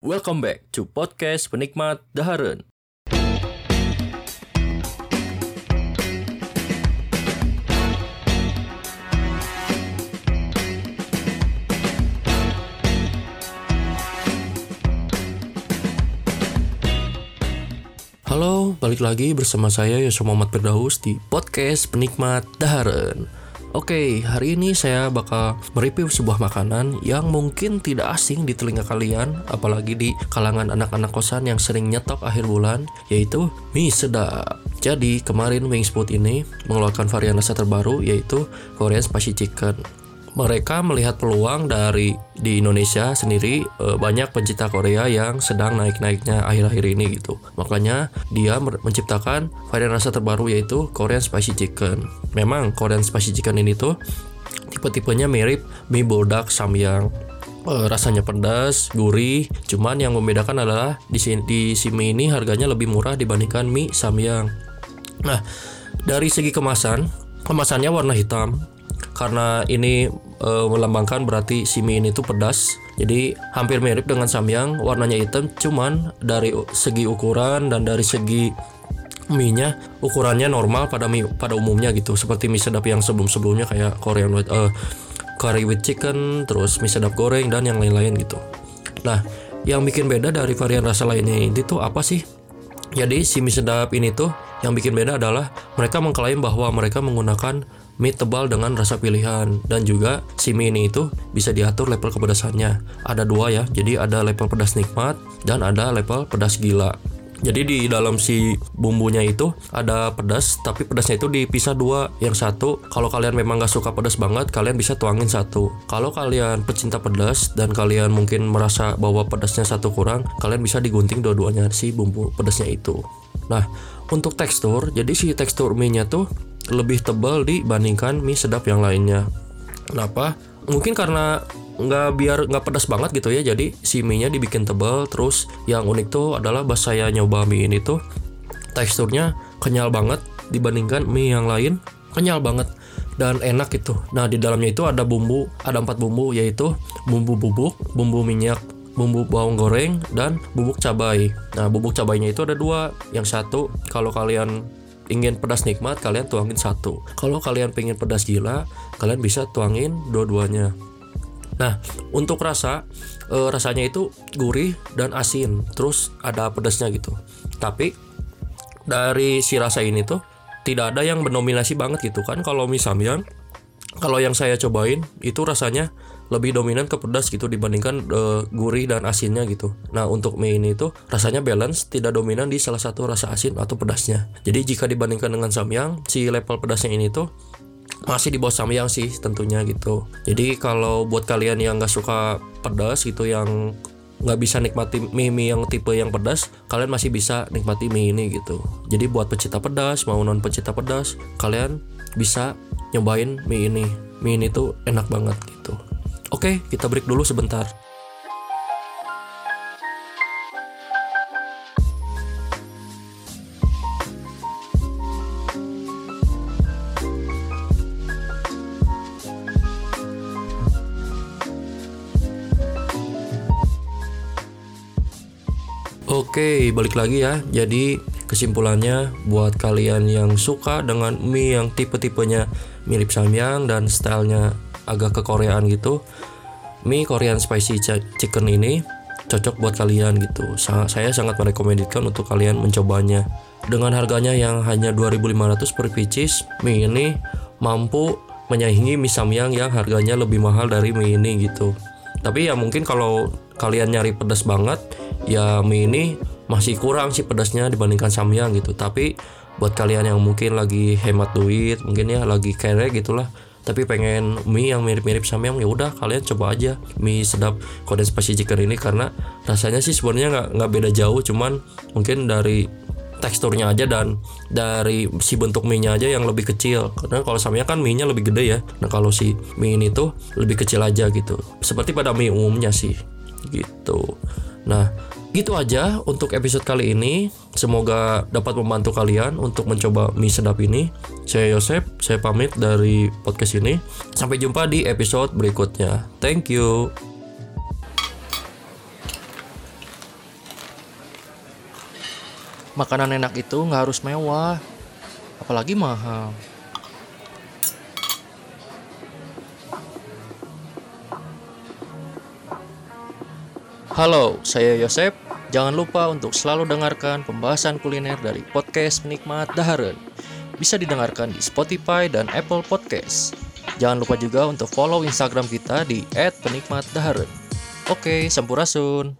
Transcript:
Welcome back to podcast penikmat Daharen. Halo, balik lagi bersama saya Yosef Muhammad Firdaus di podcast penikmat Daharen. Oke, hari ini saya bakal mereview sebuah makanan yang mungkin tidak asing di telinga kalian, apalagi di kalangan anak-anak kosan yang sering nyetok akhir bulan, yaitu mie sedap. Jadi, kemarin Wings ini mengeluarkan varian rasa terbaru yaitu Korean Spicy Chicken mereka melihat peluang dari di Indonesia sendiri e, banyak pencinta Korea yang sedang naik-naiknya akhir-akhir ini gitu. Makanya dia menciptakan varian rasa terbaru yaitu Korean Spicy Chicken. Memang Korean Spicy Chicken ini tuh tipe-tipenya mirip mie bodak samyang. E, rasanya pedas, gurih. Cuman yang membedakan adalah di sini di simi ini harganya lebih murah dibandingkan mie samyang. Nah, dari segi kemasan, kemasannya warna hitam karena ini e, melambangkan berarti si mie ini tuh pedas. Jadi hampir mirip dengan samyang, warnanya hitam, cuman dari segi ukuran dan dari segi mie-nya ukurannya normal pada mie pada umumnya gitu. Seperti mie sedap yang sebelum-sebelumnya kayak Korean with uh, curry with chicken, terus mie sedap goreng dan yang lain-lain gitu. Nah, yang bikin beda dari varian rasa lainnya ini tuh apa sih? Jadi si mie sedap ini tuh yang bikin beda adalah mereka mengklaim bahwa mereka menggunakan mie tebal dengan rasa pilihan dan juga si mie ini itu bisa diatur level kepedasannya. Ada dua ya, jadi ada level pedas nikmat dan ada level pedas gila. Jadi di dalam si bumbunya itu ada pedas, tapi pedasnya itu dipisah dua. Yang satu, kalau kalian memang gak suka pedas banget, kalian bisa tuangin satu. Kalau kalian pecinta pedas dan kalian mungkin merasa bahwa pedasnya satu kurang, kalian bisa digunting dua-duanya si bumbu pedasnya itu. Nah, untuk tekstur, jadi si tekstur mie-nya tuh lebih tebal dibandingkan mie sedap yang lainnya. Kenapa? Mungkin karena nggak biar nggak pedas banget gitu ya. Jadi si mie-nya dibikin tebal. Terus yang unik tuh adalah pas saya nyoba mie ini tuh teksturnya kenyal banget dibandingkan mie yang lain. Kenyal banget dan enak gitu. Nah di dalamnya itu ada bumbu, ada empat bumbu yaitu bumbu bubuk, bumbu minyak, bumbu bawang goreng dan bubuk cabai. Nah bubuk cabainya itu ada dua. Yang satu kalau kalian ingin pedas nikmat kalian tuangin satu. Kalau kalian pengen pedas gila kalian bisa tuangin dua-duanya. Nah untuk rasa e, rasanya itu gurih dan asin terus ada pedasnya gitu. Tapi dari si rasa ini tuh tidak ada yang mendominasi banget gitu kan. Kalau misalnya kalau yang saya cobain itu rasanya lebih dominan ke pedas gitu dibandingkan uh, gurih dan asinnya gitu. Nah untuk mie ini tuh rasanya balance tidak dominan di salah satu rasa asin atau pedasnya. Jadi jika dibandingkan dengan samyang si level pedasnya ini tuh masih di bawah samyang sih tentunya gitu. Jadi kalau buat kalian yang nggak suka pedas gitu yang nggak bisa nikmati mie mie yang tipe yang pedas, kalian masih bisa nikmati mie ini gitu. Jadi buat pecinta pedas mau non pecinta pedas, kalian bisa nyobain mie ini. Mie ini tuh enak banget gitu. Oke, kita break dulu sebentar. Oke, balik lagi ya. Jadi kesimpulannya buat kalian yang suka dengan mie yang tipe-tipenya mirip samyang dan stylenya agak kekoreaan gitu. Mie Korean spicy chicken ini cocok buat kalian gitu. Saya sangat merekomendasikan untuk kalian mencobanya. Dengan harganya yang hanya 2500 per pieces mie ini mampu menyaingi mie samyang yang harganya lebih mahal dari mie ini gitu. Tapi ya mungkin kalau kalian nyari pedas banget ya mie ini masih kurang sih pedasnya dibandingkan samyang gitu. Tapi buat kalian yang mungkin lagi hemat duit mungkin ya lagi kere gitulah tapi pengen mie yang mirip-mirip samyang ya udah kalian coba aja mie sedap Korean spicy chicken ini karena rasanya sih sebenarnya nggak nggak beda jauh cuman mungkin dari teksturnya aja dan dari si bentuk mie-nya aja yang lebih kecil. Karena kalau samyang kan mie-nya lebih gede ya. Nah kalau si mie ini tuh lebih kecil aja gitu. Seperti pada mie umumnya sih gitu. Nah gitu aja untuk episode kali ini. Semoga dapat membantu kalian untuk mencoba mie sedap ini. Saya Yosep, saya pamit dari podcast ini. Sampai jumpa di episode berikutnya. Thank you. Makanan enak itu nggak harus mewah, apalagi mahal. Halo, saya Yosep. Jangan lupa untuk selalu dengarkan pembahasan kuliner dari podcast Penikmat Daharen. Bisa didengarkan di Spotify dan Apple Podcast. Jangan lupa juga untuk follow Instagram kita di @penikmatdaharen. Oke, sampurasun.